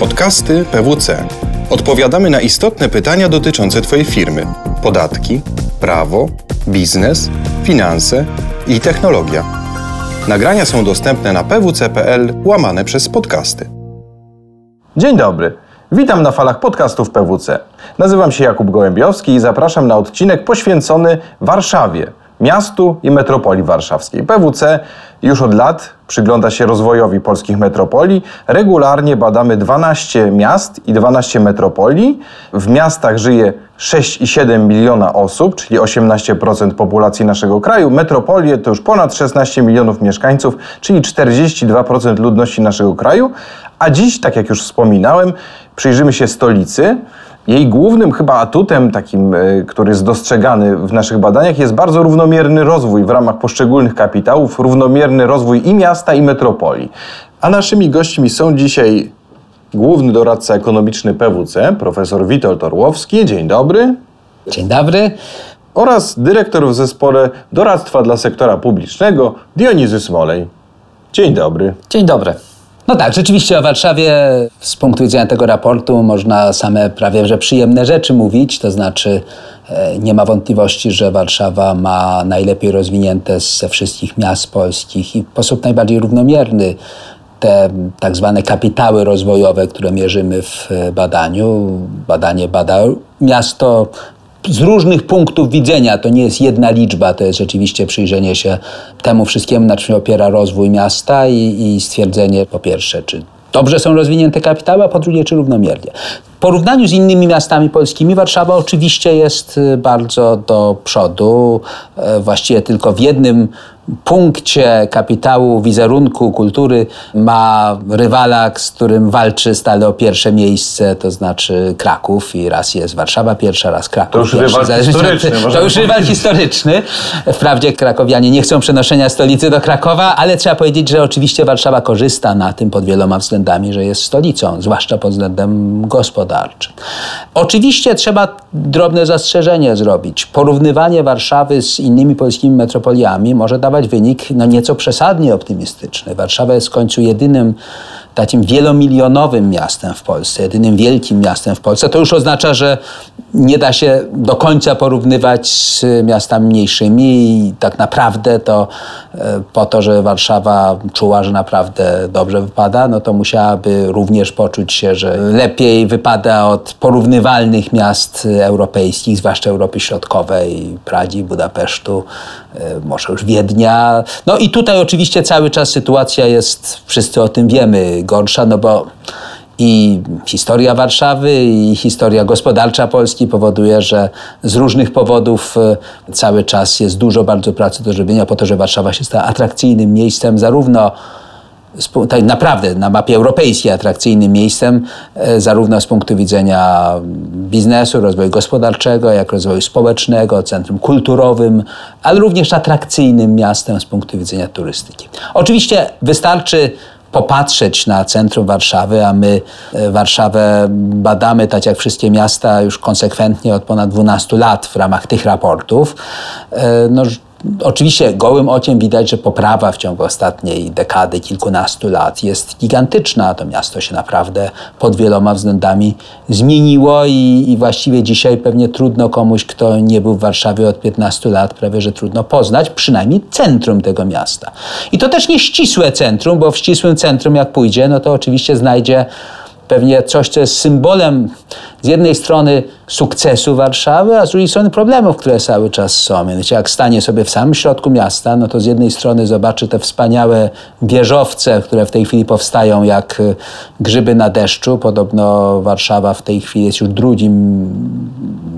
Podcasty PWC. Odpowiadamy na istotne pytania dotyczące Twojej firmy: podatki, prawo, biznes, finanse i technologia. Nagrania są dostępne na pwc.pl łamane przez podcasty. Dzień dobry. Witam na falach podcastów PWC. Nazywam się Jakub Gołębiowski i zapraszam na odcinek poświęcony Warszawie, miastu i metropolii warszawskiej. PWC już od lat przygląda się rozwojowi polskich metropolii. Regularnie badamy 12 miast i 12 metropolii. W miastach żyje 6,7 miliona osób, czyli 18% populacji naszego kraju. Metropolie to już ponad 16 milionów mieszkańców, czyli 42% ludności naszego kraju. A dziś, tak jak już wspominałem, przyjrzymy się stolicy. Jej głównym chyba atutem, takim, e, który jest dostrzegany w naszych badaniach, jest bardzo równomierny rozwój w ramach poszczególnych kapitałów, równomierny rozwój i miasta, i metropolii. A naszymi gośćmi są dzisiaj główny doradca ekonomiczny PWC, profesor Witold Orłowski. Dzień dobry. Dzień dobry. Oraz dyrektor w zespole doradztwa dla sektora publicznego Dionizy Smolej. Dzień dobry. Dzień dobry. No tak, rzeczywiście o Warszawie z punktu widzenia tego raportu można same prawie że przyjemne rzeczy mówić, to znaczy e, nie ma wątpliwości, że Warszawa ma najlepiej rozwinięte ze wszystkich miast polskich i w sposób najbardziej równomierny te tak zwane kapitały rozwojowe, które mierzymy w badaniu. Badanie bada miasto z różnych punktów widzenia. To nie jest jedna liczba, to jest rzeczywiście przyjrzenie się temu wszystkiemu, na czym opiera rozwój miasta i, i stwierdzenie po pierwsze, czy dobrze są rozwinięte kapitały, a po drugie, czy równomiernie. W porównaniu z innymi miastami polskimi Warszawa oczywiście jest bardzo do przodu. E, właściwie tylko w jednym punkcie kapitału, wizerunku, kultury ma rywala, z którym walczy stale o pierwsze miejsce, to znaczy Kraków i raz jest Warszawa pierwsza, raz Kraków To już pierwszy. rywal historyczny. To już rywal historyczny. Wprawdzie krakowianie nie chcą przenoszenia stolicy do Krakowa, ale trzeba powiedzieć, że oczywiście Warszawa korzysta na tym pod wieloma względami, że jest stolicą, zwłaszcza pod względem gospodarczym. Oczywiście trzeba drobne zastrzeżenie zrobić. Porównywanie Warszawy z innymi polskimi metropoliami może dawać wynik no, nieco przesadnie optymistyczny. Warszawa jest w końcu jedynym takim wielomilionowym miastem w Polsce, jedynym wielkim miastem w Polsce. To już oznacza, że nie da się do końca porównywać z miastami mniejszymi i tak naprawdę to e, po to, że Warszawa czuła, że naprawdę dobrze wypada, no to musiałaby również poczuć się, że lepiej wypada od porównywalnych miast europejskich, zwłaszcza Europy Środkowej, Pragi, Budapesztu, może już Wiednia. No i tutaj oczywiście cały czas sytuacja jest, wszyscy o tym wiemy, gorsza, no bo i historia Warszawy, i historia gospodarcza Polski powoduje, że z różnych powodów e, cały czas jest dużo bardzo pracy do zrobienia po to, że Warszawa się stała atrakcyjnym miejscem, zarówno tak naprawdę na mapie europejskiej atrakcyjnym miejscem, e, zarówno z punktu widzenia biznesu, rozwoju gospodarczego, jak rozwoju społecznego, centrum kulturowym, ale również atrakcyjnym miastem z punktu widzenia turystyki. Oczywiście wystarczy popatrzeć na centrum Warszawy, a my e, Warszawę badamy, tak jak wszystkie miasta, już konsekwentnie od ponad 12 lat w ramach tych raportów. E, no, Oczywiście gołym okiem widać, że poprawa w ciągu ostatniej dekady, kilkunastu lat jest gigantyczna. To miasto się naprawdę pod wieloma względami zmieniło i, i, właściwie dzisiaj pewnie trudno komuś, kto nie był w Warszawie od 15 lat, prawie że trudno poznać, przynajmniej centrum tego miasta. I to też nie ścisłe centrum, bo w ścisłym centrum jak pójdzie, no to oczywiście znajdzie pewnie coś, co jest symbolem z jednej strony sukcesu Warszawy, a z drugiej strony problemów, które cały czas są. Mianowicie jak stanie sobie w samym środku miasta, no to z jednej strony zobaczy te wspaniałe wieżowce, które w tej chwili powstają jak y, grzyby na deszczu. Podobno Warszawa w tej chwili jest już drugim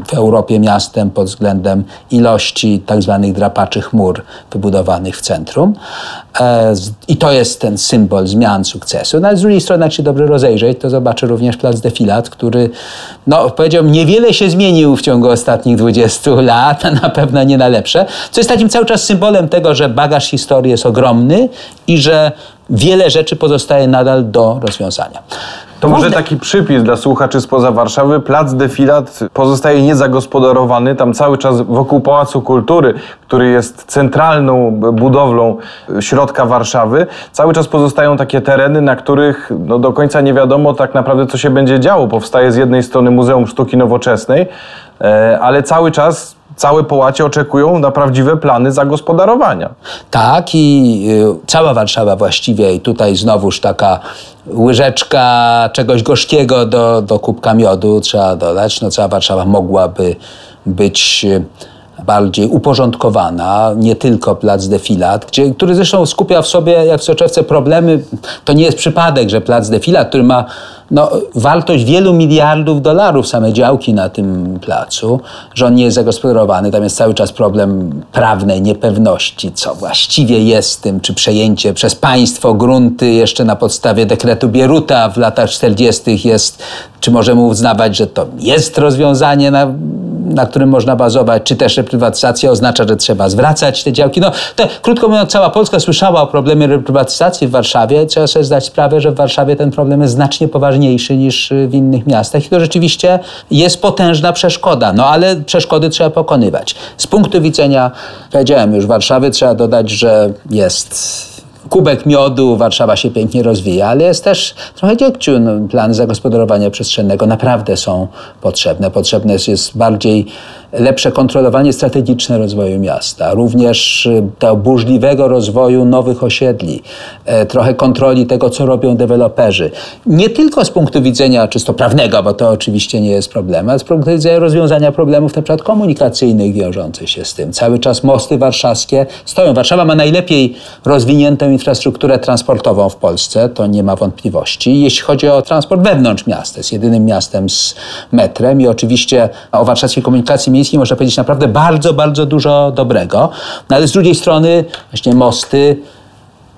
w Europie miastem pod względem ilości tak zwanych drapaczych mur wybudowanych w centrum. E, I to jest ten symbol zmian sukcesu. No ale z drugiej strony, jak się dobrze rozejrzeć, to zobaczy również plac Defilat, który no, powiedziałbym, niewiele się zmienił w ciągu ostatnich 20 lat, a na pewno nie na lepsze, co jest takim cały czas symbolem tego, że bagaż historii jest ogromny i że wiele rzeczy pozostaje nadal do rozwiązania. To może taki przypis dla słuchaczy spoza Warszawy. Plac Defilat pozostaje niezagospodarowany. Tam cały czas wokół Pałacu Kultury, który jest centralną budowlą środka Warszawy, cały czas pozostają takie tereny, na których no, do końca nie wiadomo tak naprawdę, co się będzie działo. Powstaje z jednej strony Muzeum Sztuki Nowoczesnej, e, ale cały czas całe połacie oczekują na prawdziwe plany zagospodarowania. Tak i y, cała Warszawa właściwie i tutaj znowuż taka łyżeczka czegoś gorzkiego do, do kubka miodu trzeba dodać. No cała Warszawa mogłaby być y, bardziej uporządkowana, nie tylko plac Defilat, gdzie, który zresztą skupia w sobie, jak w soczewce, problemy. To nie jest przypadek, że plac Defilat, który ma no, wartość wielu miliardów dolarów, same działki na tym placu, że on nie jest zagospodarowany. Tam jest cały czas problem prawnej niepewności, co właściwie jest tym, czy przejęcie przez państwo grunty jeszcze na podstawie dekretu Bieruta w latach 40. jest, czy możemy uznawać, że to jest rozwiązanie, na, na którym można bazować, czy też reprywatyzacja oznacza, że trzeba zwracać te działki. No, te, krótko mówiąc, cała Polska słyszała o problemie reprywatyzacji w Warszawie. Trzeba sobie zdać sprawę, że w Warszawie ten problem jest znacznie poważniejszy niż w innych miastach i to rzeczywiście jest potężna przeszkoda. No ale przeszkody trzeba pokonywać. Z punktu widzenia, powiedziałem już, Warszawy trzeba dodać, że jest kubek miodu, Warszawa się pięknie rozwija, ale jest też trochę dziegciu. Plany zagospodarowania przestrzennego naprawdę są potrzebne. Potrzebne jest bardziej lepsze kontrolowanie strategiczne rozwoju miasta, również y, tego burzliwego rozwoju nowych osiedli, e, trochę kontroli tego, co robią deweloperzy. Nie tylko z punktu widzenia czysto prawnego, bo to oczywiście nie jest problem, ale z punktu widzenia rozwiązania problemów na przykład komunikacyjnych wiążących się z tym. Cały czas mosty warszawskie stoją. Warszawa ma najlepiej rozwiniętą infrastrukturę transportową w Polsce, to nie ma wątpliwości. Jeśli chodzi o transport wewnątrz miasta, jest jedynym miastem z metrem i oczywiście o warszawskiej komunikacji miejskiej można powiedzieć naprawdę bardzo, bardzo dużo dobrego. No ale z drugiej strony właśnie mosty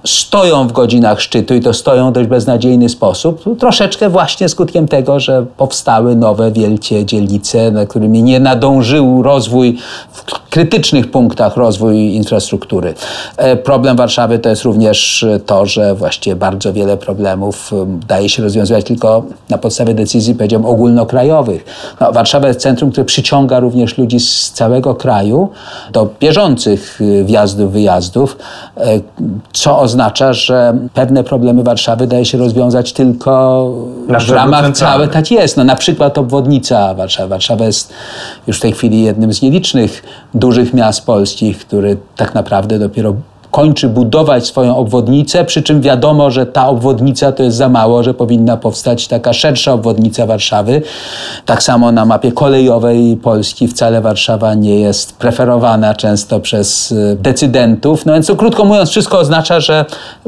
stoją w godzinach szczytu i to stoją w dość beznadziejny sposób, troszeczkę właśnie skutkiem tego, że powstały nowe wielkie dzielnice, na którymi nie nadążył rozwój w krytycznych punktach rozwój infrastruktury. E, Problem Warszawy to jest również to, że właściwie bardzo wiele problemów em, daje się rozwiązywać tylko na podstawie decyzji, powiedziałem, ogólnokrajowych. No, Warszawa jest centrum, które przyciąga również ludzi z całego kraju do bieżących wjazdów, wyjazdów, e, co oznacza, że pewne problemy Warszawy daje się rozwiązać tylko Na w ramach całej tak jest. No, na przykład obwodnica Warszawy. Warszawa jest już w tej chwili jednym z nielicznych dużych miast polskich, który tak naprawdę dopiero kończy budować swoją obwodnicę, przy czym wiadomo, że ta obwodnica to jest za mało, że powinna powstać taka szersza obwodnica Warszawy. Tak samo na mapie kolejowej Polski wcale Warszawa nie jest preferowana często przez y, decydentów. No więc to krótko mówiąc, wszystko oznacza, że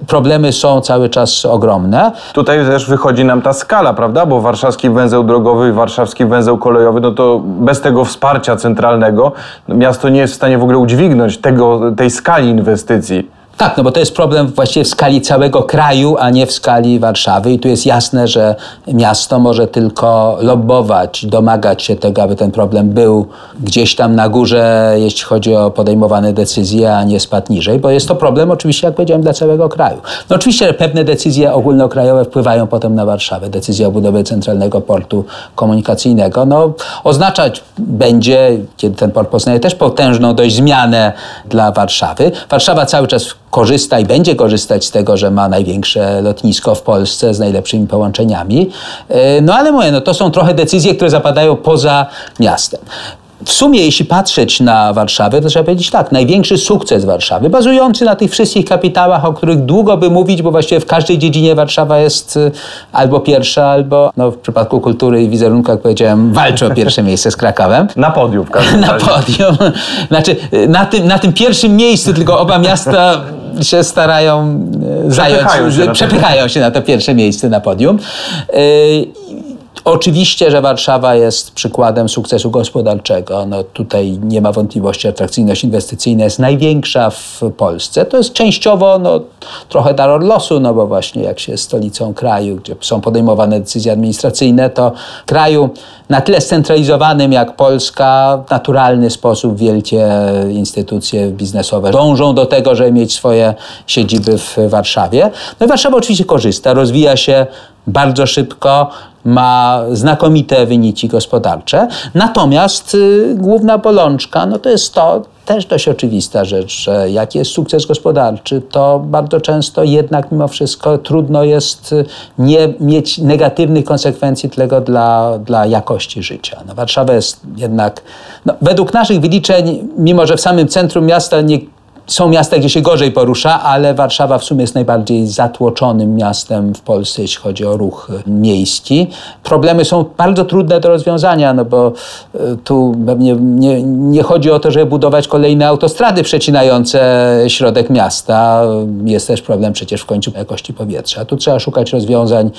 problemy są cały czas ogromne. Tutaj też wychodzi nam ta skala, prawda? Bo warszawski węzeł drogowy i warszawski węzeł kolejowy, no to bez tego wsparcia centralnego no miasto nie jest w stanie w ogóle udźwignąć tego, tej skali inwestycji. Tak, no bo to jest problem właściwie w skali całego kraju, a nie w skali Warszawy. I tu jest jasne, że miasto może tylko lobbować, domagać się tego, aby ten problem był gdzieś tam na górze, jeśli chodzi o podejmowane decyzje, a nie spadł niżej, bo jest to problem oczywiście, jak powiedziałem, dla całego kraju. No oczywiście pewne decyzje ogólnokrajowe wpływają potem na Warszawę. Decyzja o budowie centralnego portu komunikacyjnego, no oznaczać będzie, kiedy ten port poznaje też potężną dość zmianę dla Warszawy. Warszawa cały czas korzysta i będzie korzystać z tego, że ma największe lotnisko w Polsce z najlepszymi połączeniami. E, No ale mówię, no to są trochę decyzje, które zapadają poza miastem. W sumie, jeśli patrzeć na Warszawę, to trzeba powiedzieć tak, największy sukces Warszawy, bazujący na tych wszystkich kapitałach, o których długo by mówić, bo właściwie w każdej dziedzinie Warszawa jest y, albo pierwsza, albo no, w przypadku kultury i wizerunku, jak powiedziałem, walczy o pierwsze miejsce z Krakowem. Na podium w każdym Na podium. Znaczy, na tym, na tym pierwszym miejscu, tylko oba miasta się starają e, zająć, przepychają się na to pierwsze miejsce na podium. Oczywiście, że Warszawa jest przykładem sukcesu gospodarczego. No tutaj nie ma wątpliwości, atrakcyjność inwestycyjna jest największa w Polsce. To jest częściowo no, trochę dar losu, no bo właśnie jak się jest stolicą kraju, gdzie są podejmowane decyzje administracyjne, to kraju na tyle scentralizowanym jak Polska, w naturalny sposób wielkie instytucje biznesowe dążą do tego, żeby mieć swoje siedziby w Warszawie. No i Warszawa oczywiście korzysta, rozwija się bardzo szybko, ma znakomite wyniki gospodarcze. Natomiast y, główna bolączka no to jest to, też dość oczywista rzecz, że jak jest sukces gospodarczy, to bardzo często jednak mimo wszystko trudno jest y, nie mieć negatywnych konsekwencji tego dla, dla jakości życia. No, Warszawa jest jednak, no, według naszych wyliczeń, mimo że w samym centrum miasta nie są miasta, gdzie się gorzej porusza, ale Warszawa w sumie jest najbardziej zatłoczonym miastem w Polsce, jeśli chodzi o ruch miejski. Problemy są bardzo trudne do rozwiązania, no bo e, tu pewnie nie, nie chodzi o to, żeby budować kolejne autostrady przecinające środek miasta. Jest też problem przecież w końcu jakości powietrza. Tu trzeba szukać rozwiązań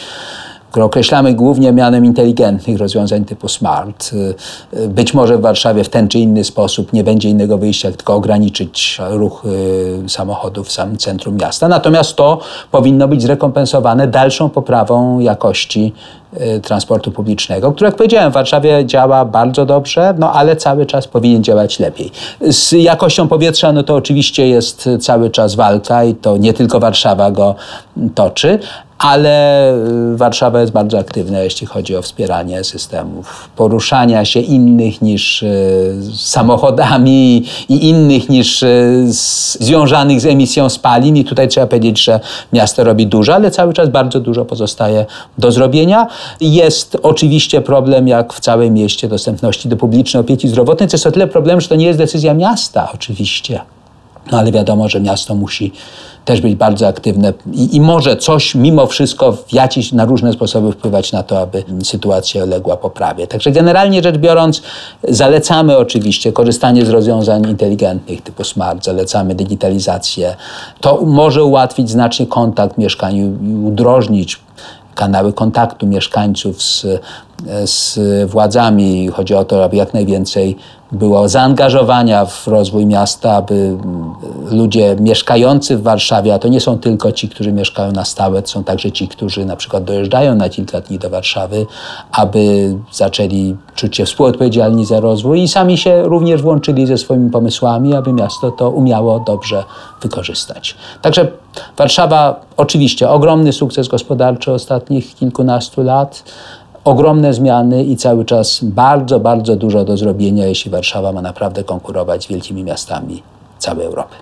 które określamy głównie mianem inteligentnych rozwiązań typu smart. Y, y, być może w Warszawie w ten czy inny sposób nie będzie innego wyjścia, tylko ograniczyć ruch y, samochodów w samym centrum miasta. Natomiast to powinno być zrekompensowane dalszą poprawą jakości transportu publicznego, który, jak powiedziałem, w Warszawie działa bardzo dobrze, no ale cały czas powinien działać lepiej. Z jakością powietrza, no to oczywiście jest cały czas walka i to nie tylko Warszawa go toczy, ale y, Warszawa jest bardzo aktywna, jeśli chodzi o wspieranie systemów poruszania się innych niż y, samochodami i innych niż y, związanych z emisją spalin. I tutaj trzeba powiedzieć, że miasto robi dużo, ale cały czas bardzo dużo pozostaje do zrobienia. Jest oczywiście problem, jak w całym mieście, dostępności do publicznej opieki zdrowotnej, co jest o tyle problem, że to nie jest decyzja miasta oczywiście. No ale wiadomo, że miasto musi też być bardzo aktywne i, i może coś mimo wszystko w jakiś, na różne sposoby wpływać na to, aby sytuacja uległa poprawie. Także generalnie rzecz biorąc, zalecamy oczywiście korzystanie z rozwiązań inteligentnych typu smart, zalecamy digitalizację. To może ułatwić znacznie kontakt mieszkaniu i udrożnić kanały kontaktu mieszkańców z, z władzami. Chodzi o to, aby jak najwięcej było zaangażowania w rozwój miasta, aby ludzie mieszkający w Warszawie, a to nie są tylko ci, którzy mieszkają na stałe, to są także ci, którzy na przykład dojeżdżają na kilka dni do Warszawy, aby zaczęli czuć się współodpowiedzialni za rozwój i sami się również włączyli ze swoimi pomysłami, aby miasto to umiało dobrze wykorzystać. Także Warszawa oczywiście ogromny sukces gospodarczy ostatnich kilkunastu lat ogromne zmiany i cały czas bardzo, bardzo dużo do zrobienia, jeśli Warszawa ma naprawdę konkurować z wielkimi miastami całej Europy.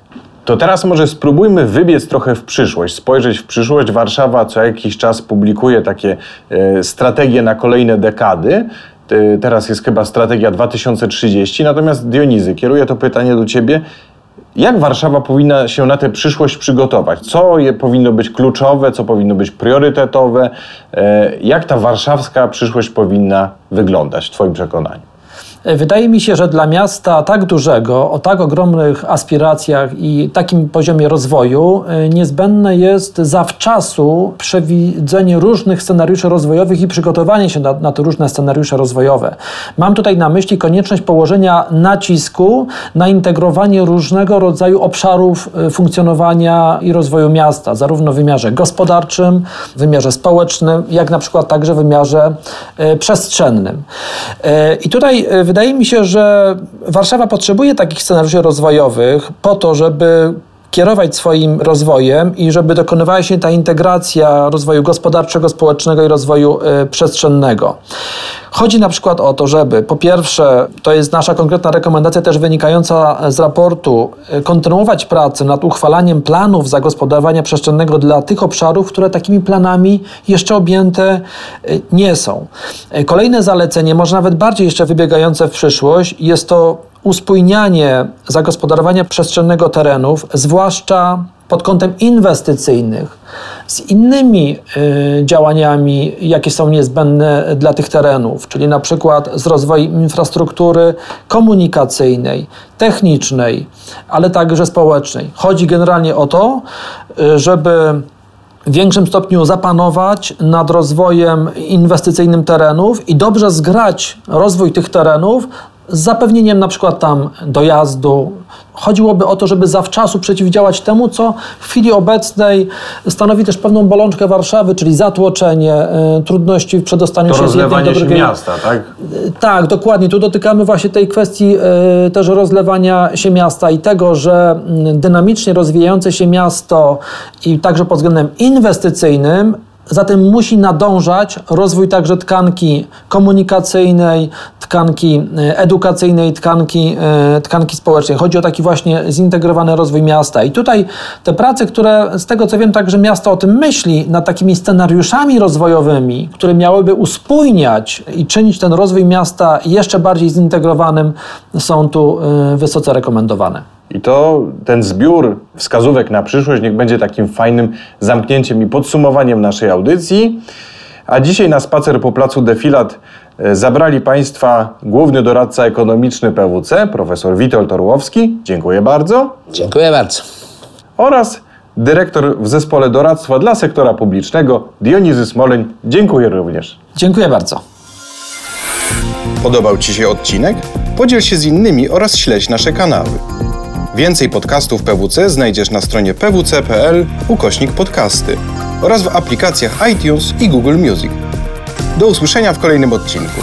To teraz może spróbujmy wybiec trochę w przyszłość, spojrzeć w przyszłość. Warszawa co jakiś czas publikuje takie e, strategie na kolejne dekady. Teraz jest chyba strategia 2030. Natomiast Dionizy, kieruję to pytanie do Ciebie. Jak Warszawa powinna się na tę przyszłość przygotować? Co je powinno być kluczowe, co powinno być priorytetowe? E, jak ta warszawska przyszłość powinna wyglądać w Twoim przekonaniu? Wydaje mi się, że dla miasta tak dużego, o tak ogromnych aspiracjach i takim poziomie rozwoju, y, niezbędne jest zawczasu przewidzenie różnych scenariuszy rozwojowych i przygotowanie się na, na te różne scenariusze rozwojowe. Mam tutaj na myśli konieczność położenia nacisku na integrowanie różnego rodzaju obszarów y, funkcjonowania i rozwoju miasta, zarówno w wymiarze gospodarczym, w wymiarze społecznym, jak na przykład także w wymiarze y, przestrzennym. I tutaj wydaje mi się, że Warszawa potrzebuje takich scenariuszy rozwojowych po to, żeby kierować swoim rozwojem i żeby dokonywała się ta integracja rozwoju gospodarczego, społecznego i rozwoju y, przestrzennego. Chodzi na przykład o to, żeby po pierwsze, to jest nasza konkretna rekomendacja też wynikająca z raportu, y, kontynuować pracę nad uchwalaniem planów zagospodarowania przestrzennego dla tych obszarów, które takimi planami jeszcze objęte y, nie są. Kolejne zalecenie, może nawet bardziej jeszcze wybiegające w przyszłość, jest to uspójnianie zagospodarowania przestrzennego terenów, zwłaszcza pod kątem inwestycyjnych, z innymi y, działaniami, jakie są niezbędne dla tych terenów, czyli na przykład z rozwojem infrastruktury komunikacyjnej, technicznej, ale także społecznej. Chodzi generalnie o to, y, żeby w większym stopniu zapanować nad rozwojem inwestycyjnym terenów i dobrze zgrać rozwój tych terenów z zapewnieniem na przykład tam dojazdu. Chodziłoby o to, żeby zawczasu przeciwdziałać temu, co w chwili obecnej stanowi też pewną bolączkę Warszawy, czyli zatłoczenie, y, trudności w przedostaniu to się z jednej do drugiej. miasta, tak? Y, tak, dokładnie. Tu dotykamy właśnie tej kwestii y, też rozlewania się miasta i tego, że dynamicznie rozwijające się miasto i także pod względem inwestycyjnym za tym musi nadążać rozwój także tkanki komunikacyjnej, tkanki e, edukacyjnej, tkanki, e, tkanki społecznej. Chodzi o taki właśnie zintegrowany rozwój miasta. I tutaj te prace, które z tego co wiem, także miasto o tym myśli, nad takimi scenariuszami rozwojowymi, które miałyby uspójniać i czynić ten rozwój miasta jeszcze bardziej zintegrowanym, są tu e, wysoce rekomendowane. I to ten zbiór wskazówek na przyszłość niech będzie takim fajnym zamknięciem i podsumowaniem naszej audycji. A dzisiaj na spacer po placu Defilat e, zabrali Państwa główny doradca ekonomiczny PWC, profesor Witold Orłowski. Dziękuję bardzo. Dziękuję bardzo. Oraz dyrektor w zespole doradztwa dla sektora publicznego Dionizy Smoleń. Dziękuję również. Dziękuję bardzo. Podobał Ci się odcinek? Podziel się z innymi oraz śledź nasze kanały. Więcej podcastów PWC znajdziesz na stronie pwc.pl ukośnik podcasty oraz w aplikacjach iTunes i Google Music. Do usłyszenia w kolejnym odcinku.